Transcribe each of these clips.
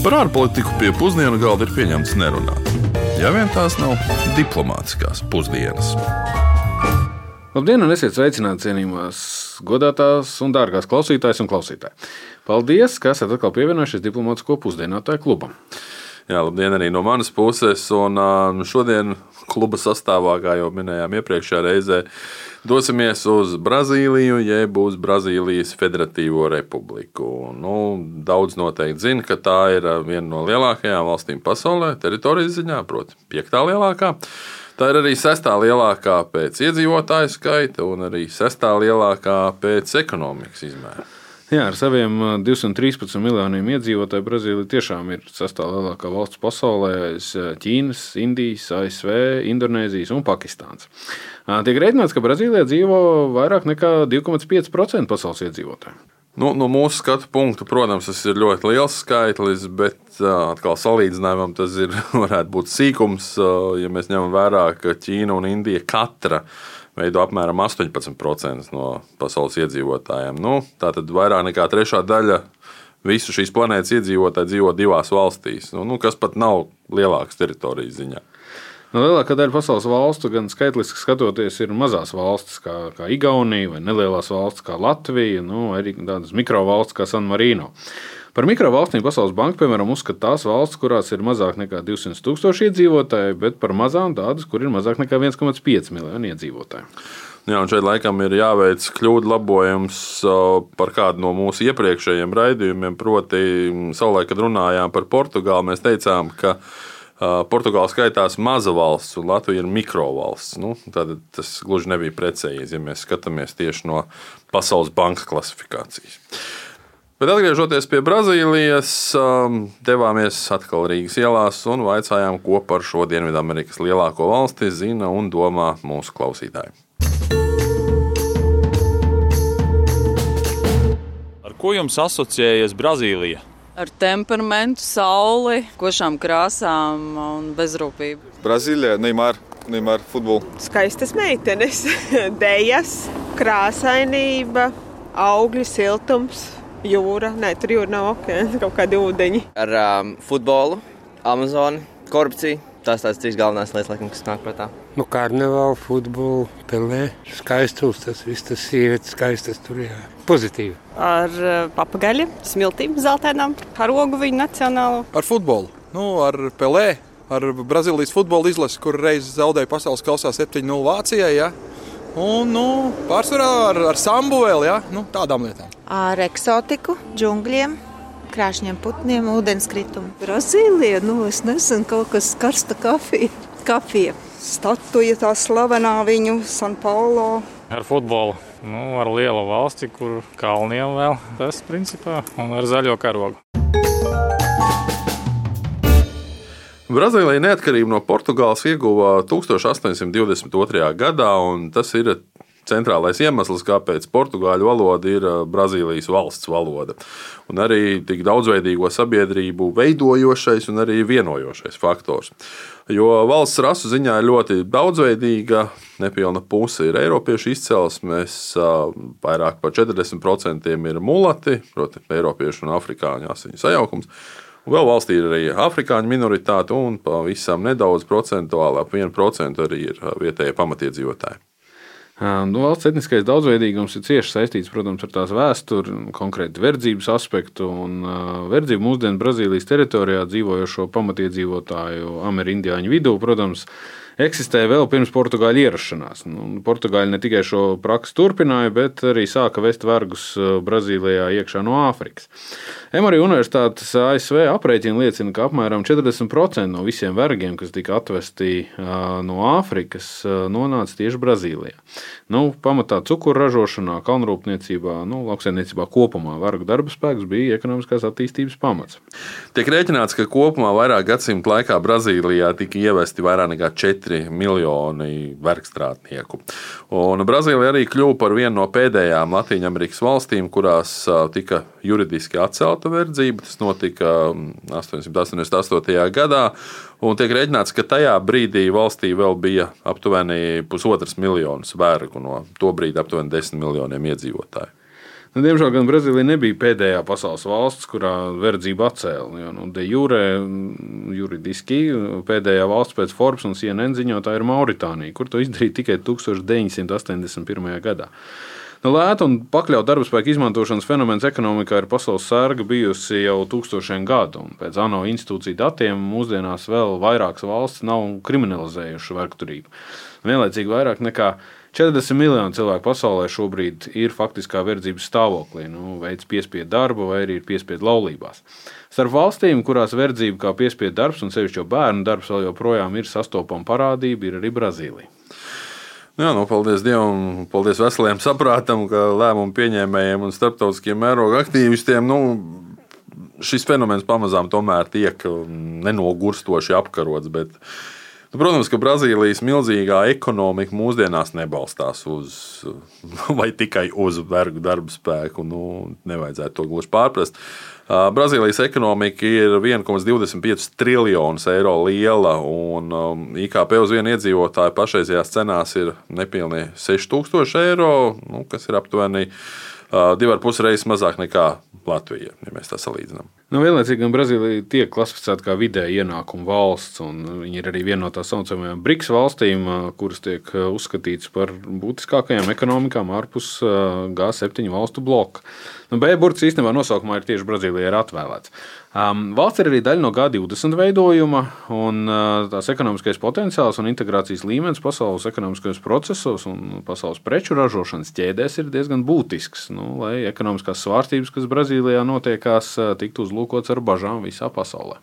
Par ārpolitiku pie pusdienu galda ir pieņemts nerunāt. Ja vien tās nav diplomātiskās pusdienas. Labdien, un esiet sveicināti cienījumās, godātās un dārgās klausītājas un klausītāji. Paldies, ka esat atkal pievienojušies diplomātsko pusdienotāju klubam. Jā, labdien arī no manas puses. Un, šodien kluba sastāvā, kā jau minējām iepriekšējā reizē, dosimies uz Brazīliju, jeb uz Brazīlijas Federatīvo republiku. Nu, daudz noteikti zina, ka tā ir viena no lielākajām valstīm pasaulē, teritorijas ziņā, proti, piektā lielākā. Tā ir arī sestā lielākā pēc iedzīvotāju skaita un arī sestā lielākā pēc ekonomikas izmēra. Jā, ar saviem 213 miljoniem iedzīvotāju Brazīlija tiešām ir sastāvā lielākā valsts pasaulē aiz Ķīnas, Indijas, ASV, Indonēzijas un Pakistānas. Tiek rēķināts, ka Brazīlijā dzīvo vairāk nekā 2,5% pasaules iedzīvotāju. Nu, no mūsu skatu punkta, protams, tas ir ļoti liels skaitlis, bet atkal salīdzinājumam tas ir, varētu būt sīkums, ja mēs ņemam vērā, ka Ķīna un Indija katra veido apmēram 18% no pasaules iedzīvotājiem. Nu, Tātad vairāk nekā trešā daļa visu šīs planētas iedzīvotāji dzīvo divās valstīs, nu, nu, kas pat nav lielākas teritorijas ziņā. Nu, lielākā daļa pasaules valstu, gan skaitliski skatoties, ir mazās valstis, kā, kā Igaunija, vai nelielas valstis, kā Latvija, nu, arī tādas mikrovalstis, kā San Marino. Par mikrovalstīm Pasaules banka, piemēram, uzskata tās valstis, kurās ir mazāk nekā 200 tūkstoši iedzīvotāji, bet par mazām tādas, kur ir mazāk nekā 1,5 miljoni iedzīvotāju. Jā, un šeit laikam ir jāveic kļūdu labojums par kādu no mūsu iepriekšējiem raidījumiem. Proti, savulaik, kad runājām par Portugāli, mēs teicām, ka Portugāla skaitās maza valsts un Latvija ir mikrovalsts. Nu, tad tas gluži nebija precīzi, ja mēs skatāmies tieši no Pasaules bankas klasifikācijas. Bet atgriežoties pie Brazīlijas, um, devāmies atkal Rīgas ielās un vaicājām, ko par šo Dienvidamerikas lielāko valsti zina un domā mūsu klausītāji. Ar ko jums asociējas Brazīlija? Ar temperamentu, sauli, košām krāsām un bezrūpību. Brazīlijā Neimāra, Neimāra futbolu. Skaistas meitenes, dēļas, krāsainība, augļu siltums jūra. Nē, tur jūra nav okeāna, kaut kādi ūdeņi. Ar um, futbolu, Amazonu, korupciju. Tās tās trīs galvenās lietas, laikam, kas nāk prātā. Nu, karnevālu, futbolu, pelē, skaistums, tas viss, tas sievietes skaistas tur, jā. Pozitīvi. Ar uh, papagaļiem, smiltīm, zeltainām, ar ogu viņu nacionālo. Ar futbolu, nu, ar pelē, ar Brazīlijas futbola izlasi, kur reiz zaudēja pasaules kausā 7-0 Vācijai, jā. Un, nu, pārsvarā ar, ar sambu vēl, jā, nu, tādām lietām ar eksotiku, džungļiem, krāšņiem putniem, ūdenskritumu. Brazīlija, nu es nezinu, kaut kas karsta kafija. kafija. Statuja tā slavenā viņu San Paulo. Ar futbolu. Nu, ar lielu valsti, kur kalniem vēl tas principā, un ar zaļo karogu. Brazīlija neatkarību no Portugāles ieguva 1822. gadā, un tas ir centrālais iemesls, kāpēc portugāļu valoda ir Brazīlijas valsts valoda. Un arī tik daudzveidīgo sabiedrību veidojošais un arī vienojošais faktors. Jo valsts rasu ziņā ir ļoti daudzveidīga, nepilna puse ir eiropiešu izcelsmes, vairāk par 40% ir mulati, proti, eiropiešu un afrikāņu asiņu sajaukums. Un vēl valstī ir arī afrikāņu minoritāte, un pavisam nedaudz procentuāli, ap 1% arī ir vietējie pamatiedzīvotāji. Nu, valsts etniskais daudzveidīgums ir cieši saistīts protams, ar tās vēsturi, konkrēti verdzības aspektu. Verdzība mūsdienu Brazīlijas teritorijā dzīvojošo pamatiedzīvotāju, amerikāņu vidū, protams, eksistēja vēl pirms Portugāļu ierašanās. Nu, Portugāļi ne tikai šo praksi turpināja, bet arī sāka vest vergus Brazīlijā iekšā no Āfrikas. Emory Universitātes ASV aprēķina liecina, ka apmēram 40% no visiem vergiem, kas tika atvesti no Āfrikas, nonāca tieši Brazīlijā. Nu, pamatā cukuru ražošanā, kalnrūpniecībā, nu, lauksaimniecībā kopumā vergu darba spēks bija ekonomiskās attīstības pamats. Tiek rēķināts, ka kopumā vairāk gadsimtu laikā Brazīlijā tika ievesti vairāk nekā 4 miljoni vergstrādnieku. Un Brazīlija arī kļuva par vienu no pēdējām Latvijas valstīm, kurās tika juridiski atcelta verdzība. Tas notika 888. Mm, gadā. Un tiek rēķināts, ka tajā brīdī valstī vēl bija aptuveni pusotras miljonus vergu no to brīdi aptuveni desmit miljoniem iedzīvotāju. Nu, diemžēl gan Brazīlija nebija pēdējā pasaules valsts, kurā verdzība atcēla. Jo, nu, de jure, juridiski pēdējā valsts pēc Forbes un CNN ziņotāja ir Mauritānija, kur to izdarīja tikai 1981. gadā. Nu, lēta un pakļauta darba spēka izmantošanas fenomens ekonomikā ir pasaules sērga bijusi jau tūkstošiem gadu. Pēc ANO institūciju datiem mūsdienās vēl vairākas valstis nav kriminalizējušas vergturību. Vienlaicīgi vairāk nekā 40 miljoni cilvēku pasaulē šobrīd ir faktiskā verdzības stāvoklī, nu, veids piespiedu darbu vai arī ir piespiedu laulībās. Starp valstīm, kurās verdzība kā piespiedu darbs un sevišķi bērnu darbs vēl joprojām ir sastopama parādība, ir arī Brazīlija. Jā, nu, paldies Dievam, paldies veseliem saprātam, ka lēmumu pieņēmējiem un starptautiskiem mēroga aktīvistiem. Nu, Šis fenomens pamazām tomēr tiek nenogurstoši apkarots. Bet, nu, protams, ka Brazīlijas milzīgā ekonomika mūsdienās nebalstās uz vai tikai uz vergu darba spēku. Nu, nevajadzētu to gluži pārprast. Brazīlijas ekonomika ir 1,25 triljonus eiro liela, un IKP uz vienu iedzīvotāju pašreizējās cenās ir nepilnīgi 6000 eiro, nu, kas ir aptuveni divi ar pus reizes mazāk nekā Latvija, ja mēs tā salīdzinām. Nu, vienlaicīgi gan Brazīlija tiek klasificēta kā vidēja ienākuma valsts, un viņi ir arī viena no tā saucamajām BRICS valstīm, kuras tiek uzskatītas par būtiskākajām ekonomikām ārpus G7 valstu bloka. Nu, B-burts īstenībā nosaukumā ir tieši Brazīlijai atvēlēts. Um, valsts ir arī daļa no G20 veidojuma, un uh, tās ekonomiskais potenciāls un integrācijas līmenis pasaules ekonomiskajos procesos un pasaules preču ražošanas ķēdēs ir diezgan būtisks. Nu, lai ekonomiskās svārstības, kas Brazīlijā notiekās, tiktu uzlūkots ar bažām visā pasaulē.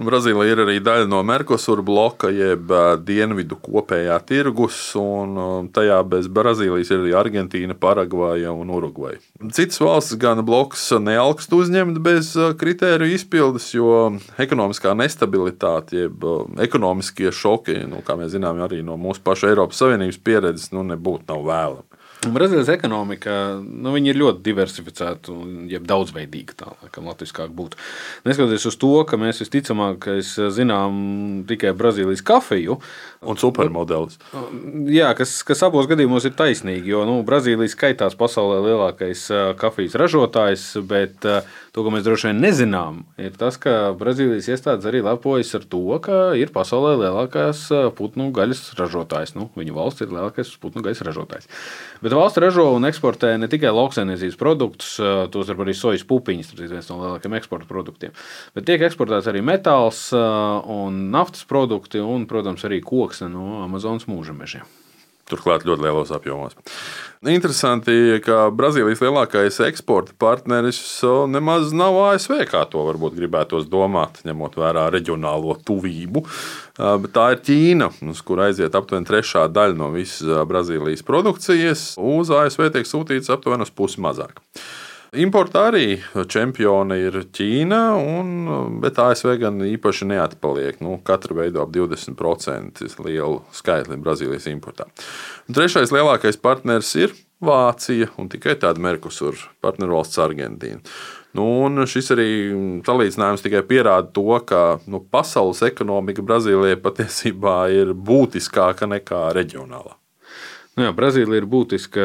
Brazīlija ir arī daļa no Merkosur bloka, jeb dienvidu kopējā tirgus, un tajā bez Brazīlijas ir arī Argentīna, Paragvaja un Urugvaja. Citas valstis gan bloks neaugstu uzņemt bez kritēriju izpildes, jo ekonomiskā nestabilitāte, jeb ekonomiskie šoki, nu, kā mēs zinām, arī no mūsu pašu Eiropas Savienības pieredzes, nu, nebūtu nav vēlami. Brazīlijas ekonomika nu, ir ļoti diversificēta un daudzveidīga. Tā kā latviskāk būtu. Neskatoties uz to, ka mēs visticamāk zinām tikai Brazīlijas kafiju. Un supermodelis. Jā, kas, kas abos gadījumos ir taisnīgi. Jo nu, Brazīlija skaitās pasaulē lielākais kafijas ražotājs, bet to, ko mēs droši vien nezinām, ir tas, ka Brazīlijas iestādes arī lepojas ar to, ka ir pasaulē lielākais putnu gaļas ražotājs. Nu, viņu valsts ir lielākais putnu gaļas ražotājs. Bet valsts ražo un eksportē ne tikai lauksaimniecības produktus, tos arī sojas pupiņas, tas ir viens no lielākajiem eksporta produktiem. Bet tiek eksportēts arī metāls un naftas produkti un, protams, arī koksne no Amazonas mūža mežiem. Turklāt ļoti lielos apjomos. Interesanti, ka Brazīlijas lielākais eksporta partneris nemaz nav ASV, kā to varbūt gribētos domāt, ņemot vērā reģionālo tuvību. Bet tā ir Ķīna, uz kur aiziet aptuveni trešā daļa no visas Brazīlijas produkcijas. Uz ASV tiek sūtīts aptuveni pusi mazāk. Importā arī čempioni ir Ķīna, un, bet ASV gan īpaši neatpaliek. Nu, katra veido ap 20% lielu skaitli Brazīlijas importā. Un trešais lielākais partneris ir Vācija un tikai tāda Merkusur partnervalsts Argentīna. Nu, šis arī salīdzinājums tikai pierāda to, ka nu, pasaules ekonomika Brazīlijai patiesībā ir būtiskāka nekā reģionālā. Nu jā, Brazīlija ir būtiska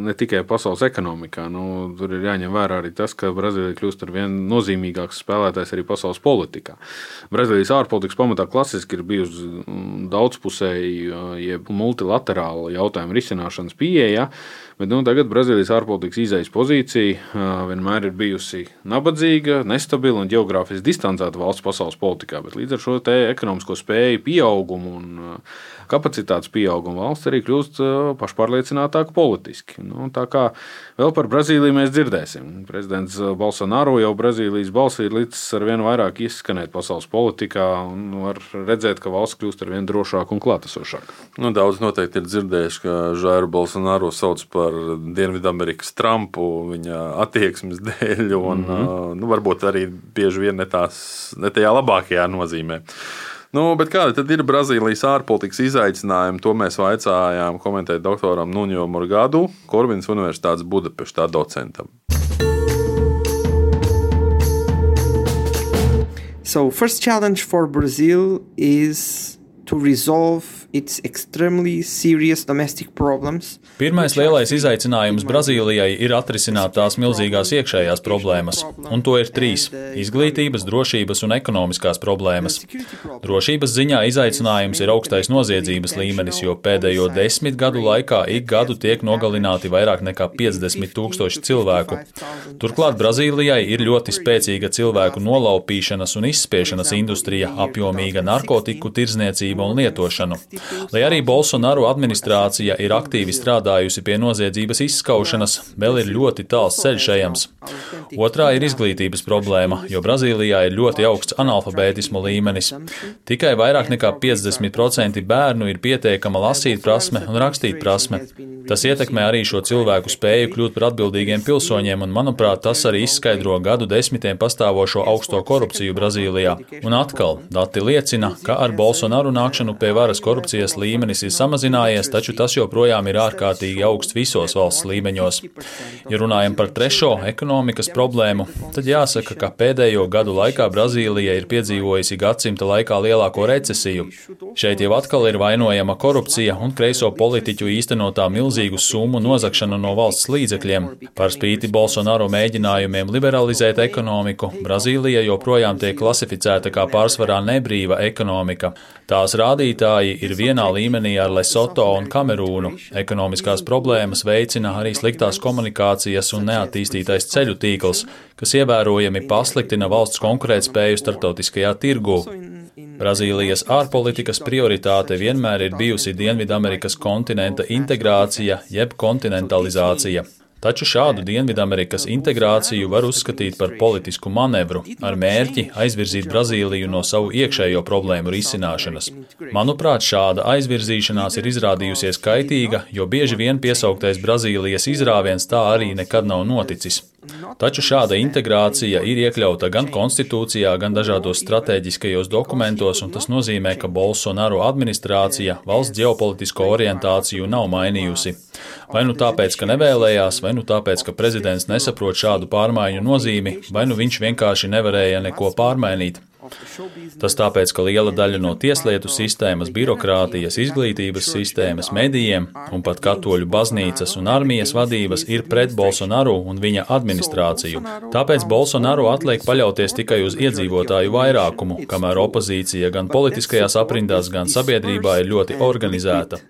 ne tikai pasaules ekonomikā. Nu, tur ir jāņem vērā arī tas, ka Brazīlija kļūst par vienu nozīmīgāku spēlētāju arī pasaules politikā. Brazīlijas ārpolitikas pamatā klasiski ir bijusi mm, daudzpusēja, jeb multilaterāla jautājuma risināšanas pieeja. Bet nu, tagad Brazīlijas ārpolitikas izējas pozīcija vienmēr ir bijusi nabadzīga, nestabila un geogrāfiski distancēta valsts pasaules politikā. Bet līdz ar šo ekonomisko spēju pieaugumu un kapacitātes pieauguma valsts arī kļūst pašpārliecinātāka politiski. Nu, tā kā vēl par Brazīliju mēs dzirdēsim. Prezidents Bolsonaro jau Brazīlijas balsī ir līdz ar vien vairāk izskanēt pasaules politikā un var redzēt, ka valsts kļūst ar vien drošāku un klātesošāku. Nu, daudz noteikti ir dzirdējuši, ka Žēru Bolsonaro sauc par Dienvidamerikas Trumpu viņa attieksmes dēļ, un mm -hmm. nu, varbūt arī bieži vien ne, tās, ne tajā labākajā nozīmē. Nu, kāda tad ir Brazīlijas ārpolitikas izaicinājumi? To mēs vaicājām komentēt doktoram Nuņo Morgadu, Korvinas Universitātes Budapeštā docentam. So, first challenge for Brazil is to resolve Pirmais lielais izaicinājums Brazīlijai ir atrisināt tās milzīgās iekšējās problēmas, un to ir trīs - izglītības, drošības un ekonomiskās problēmas. Drošības ziņā izaicinājums ir augstais noziedzības līmenis, jo pēdējo desmit gadu laikā ik gadu tiek nogalināti vairāk nekā 50 tūkstoši cilvēku. Turklāt Brazīlijai ir ļoti spēcīga cilvēku nolaupīšanas un izspiešanas industrija, apjomīga narkotiku tirzniecība un lietošanu. Lai arī Bolsonaru administrācija ir aktīvi strādājusi pie noziedzības izskaušanas, vēl ir ļoti tāls ceļš ejams. Otrā ir izglītības problēma, jo Brazīlijā ir ļoti augsts analfabētismu līmenis. Tikai vairāk nekā 50% bērnu ir pietiekama lasīt prasme un rakstīt prasme. Tas ietekmē arī šo cilvēku spēju kļūt par atbildīgiem pilsoņiem, un, manuprāt, tas arī izskaidro gadu desmitiem pastāvošo augsto korupciju Brazīlijā. Un atkal, dati liecina, ka ar Bolsonaru nākšanu pie varas korupcijas līmenis ir samazinājies, taču tas joprojām ir ārkārtīgi augsts visos valsts līmeņos. Ja runājam par trešo ekonomikas problēmu, tad jāsaka, ka pēdējo gadu laikā Brazīlija ir piedzīvojusi gadsimta laikā lielāko recesiju. Šeit jau atkal ir vainojama korupcija un kreiso politiķu īstenotā milzīgu summu nozakšana no valsts līdzekļiem. Par spīti Bolsonaro mēģinājumiem liberalizēt ekonomiku, Brazīlija joprojām tiek klasificēta kā pārsvarā nebrīva ekonomika. Tās rādītāji ir vienā līmenī ar Lesoto un Kamerūnu. Ekonomiskās problēmas veicina arī sliktās komunikācijas un neattīstītais ceļu tīkls, kas ievērojami pasliktina valsts konkurētspēju starptautiskajā tirgū. Brazīlijas ārpolitikas prioritāte vienmēr ir bijusi Dienvidamerikas kontinenta integrācija jeb kontinentalizācija. Taču šādu Dienvidamerikas integrāciju var uzskatīt par politisku manevru ar mērķi aizvirzīt Brazīliju no savu iekšējo problēmu risināšanas. Manuprāt, šāda aizvirzīšanās ir izrādījusies kaitīga, jo bieži vien piesauktais Brazīlijas izrāviens tā arī nekad nav noticis. Taču šāda integrācija ir iekļauta gan konstitūcijā, gan dažādos strateģiskajos dokumentos, un tas nozīmē, ka Bolsonaro administrācija valsts ģeopolitisko orientāciju nav mainījusi. Vai nu tāpēc, ka nevēlējās, vai nu tāpēc, ka prezidents nesaprot šādu pārmaiņu nozīmi, vai nu viņš vienkārši nevarēja neko pārmainīt. Tas tāpēc, ka liela daļa no tieslietu sistēmas, birokrātijas, izglītības sistēmas, medijiem un pat katoļu baznīcas un armijas vadības ir pret Bolsonaru un viņa administrāciju. Tāpēc Bolsonaru atliek paļauties tikai uz iedzīvotāju vairākumu, kamēr opozīcija gan politiskajās aprindās, gan sabiedrībā ir ļoti organizēta.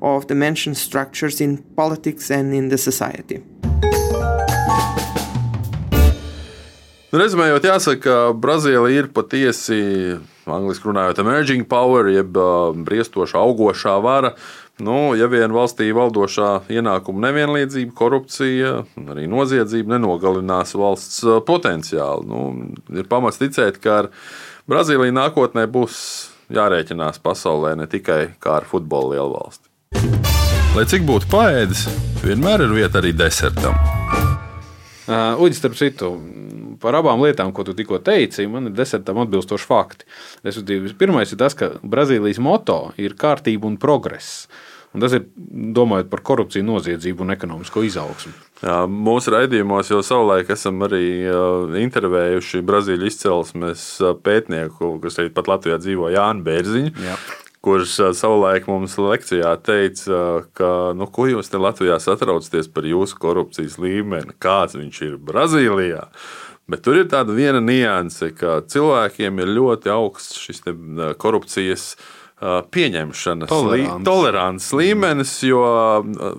Of the mentioned structures in politics and in the society. Rezumējot, jāsaka, ka Brazīlija ir patiesi, angļuiski runājot, emerging power, jeb briestoša, augošā vara. Nu, ja vien valstī valdošā ienākuma nevienlīdzība, korupcija, arī noziedzība nenogalinās valsts potenciālu, nu, ir pamats ticēt, ka ar Brazīliju nākotnē būs jārēķinās pasaulē ne tikai kā ar futbola lielvalsti. Lai cik būtu paēdis, vienmēr ir vieta arī desertam. Uh, Uģis, starp citu, par abām lietām, ko tu tikko teici, man ir desertam atbilstoši fakti. Respektīvi, pirmais ir tas, ka Brazīlijas moto ir kārtība un progress. Un tas ir domājot par korupciju, noziedzību un ekonomisko izaugsmu. Jā, mūsu raidījumos jau savulaik esam arī uh, intervējuši Brazīļu izcelsmes pētnieku, kas arī pat Latvijā dzīvo Jānu Bērziņu. Jā kurš savulaik mums lekcijā teica, ka, nu, ko jūs te Latvijā satraucaties par jūsu korupcijas līmeni, kāds viņš ir Brazīlijā. Bet tur ir tāda viena nianse, ka cilvēkiem ir ļoti augsts šis korupcijas pieņemšanas, tolerants. tolerants līmenis, jo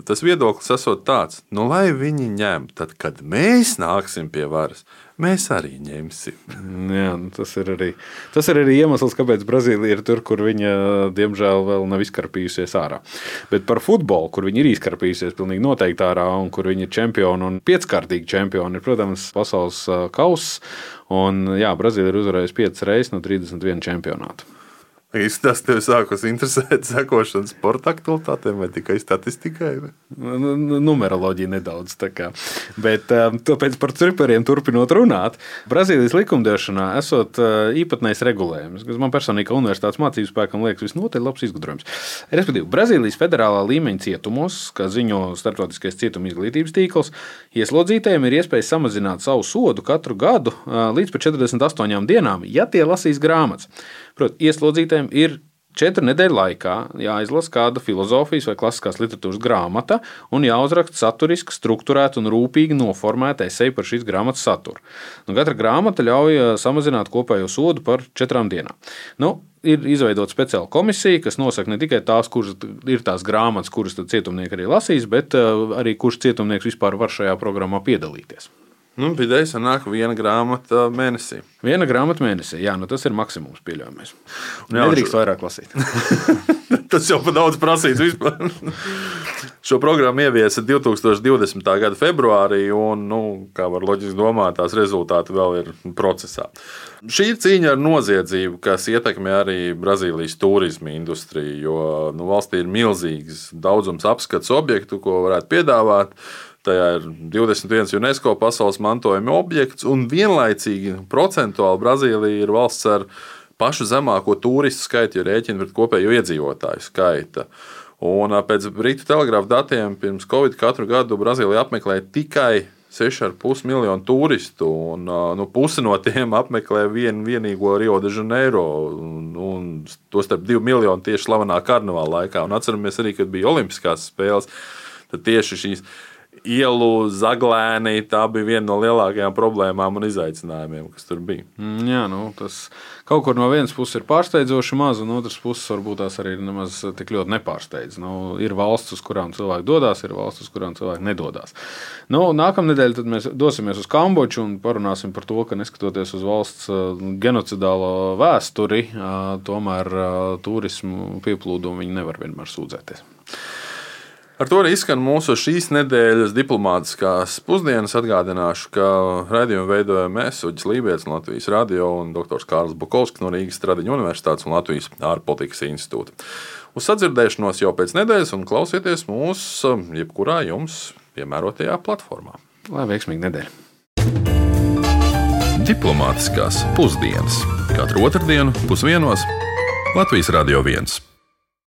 tas viedoklis esot tāds, nu, lai viņi ņem, tad, kad mēs nāksim pie varas, mēs arī ņemsim. Jā, nu, tas, ir arī, tas ir arī iemesls, kāpēc Brazīlija ir tur, kur viņa, diemžēl, vēl nav izkarpījusies ārā. Bet par futbolu, kur viņi ir izkarpījusies pilnīgi noteikti ārā, un kur viņi ir čempioni un pieckārtīgi čempioni, ir, protams, pasaules kauss. Un, jā, Brazīlija ir uzvarējusi 5 reizes no 31 čempionāta. Izstāst, tev sākus interesēt sekošanas sporta aktualitātēm vai tikai statistikai? Vai? Numeroloģija nedaudz tā kā. Bet um, tāpēc par triperiem turpinot runāt, Brazīlijas likumdošanā esot uh, īpatnējs regulējums, kas man personīgi universitātes mācību spēkam liekas visnotaļ labs izgudrojums. Respektīvi, Brazīlijas federālā līmeņa cietumos, kā ziņo starptautiskais cietuma izglītības tīkls, ieslodzītajiem ir iespēja samazināt savu sodu katru gadu uh, līdz pat 48 dienām, ja tie lasīs grāmatas. Protams, ieslodzītājiem ir četru nedēļu laikā jāizlasa kāda filozofijas vai klasiskās literatūras grāmata un jāuzraksta saturiski, struktūrēta un rūpīgi noformēta esēja par šīs grāmatas saturu. Nu, katra grāmata ļauj eh, samazināt kopējo sodu par četrām dienām. Nu, ir izveidota speciāla komisija, kas nosaka ne tikai tās, kuras ir tās grāmatas, kuras cietumnieki arī lasīs, bet eh, arī kurš cietumnieks vispār var šajā programmā piedalīties. Nu, Vidēji sanāk viena grāmata mēnesī. Viena grāmata mēnesī, jā, nu tas ir maksimums pieļaujamais. Nedrīkst vairāk lasīt. tas jau par daudz prasīts vispār. Šo programmu ieviesa 2020. gada februārī, un, nu, kā var loģiski domāt, tās rezultāti vēl ir procesā. Šī ir cīņa ar noziedzību, kas ietekmē arī Brazīlijas turisma industriju, jo nu, valstī ir milzīgs daudzums apskats objektu, ko varētu piedāvāt. Tajā ir 21 UNESCO pasaules mantojuma objekts, un vienlaicīgi procentuāli Brazīlija ir valsts ar pašu zemāko turistu skaitu, ja rēķina pret kopējo iedzīvotāju skaitu. Un pēc Britu telegrāfa datiem pirms Covid katru gadu Brazīlija apmeklē tikai 6,5 miljonu turistu, un nu, pusi no tiem apmeklē vienu vienīgo Rio de Janeiro, un, un to starp 2 miljonu tieši slavenā karnevāla laikā. Un atceramies arī, kad bija Olimpiskās spēles, tad tieši šīs ielu zaglēni. Tā bija viena no lielākajām problēmām un izaicinājumiem, kas tur bija. Mm, jā, nu, tas kaut kur no vienas puses ir pārsteidzoši maz, un otras puses varbūt tās arī nemaz tik ļoti nepārsteidz. Nu, ir valsts, uz kurām cilvēki dodas, ir valsts, uz kurām cilvēki nedodas. Nu, Nākamnedēļ mēs dosimies uz Kambodžu un parunāsim par to, ka neskatoties uz valsts genocidālo vēsturi, tomēr turismu pieplūdumu viņi nevar vienmēr sūdzēties. Ar to arī izskan mūsu šīs nedēļas diplomātiskās pusdienas. Atgādināšu, ka raidījumu veidojam mēs, Uģis Lībijams, Latvijas radio un dr. Kārls Bukovskis no Rīgas Tradiņu Universitātes un Latvijas ārpolitikas institūta. Uz sadzirdēšanos jau pēc nedēļas un klausieties mūs jebkurā jums piemērotajā platformā. Lai veiksmīgi nedēļa! Diplomātiskās pusdienas katru otrdienu pusdienos Latvijas Radio 1.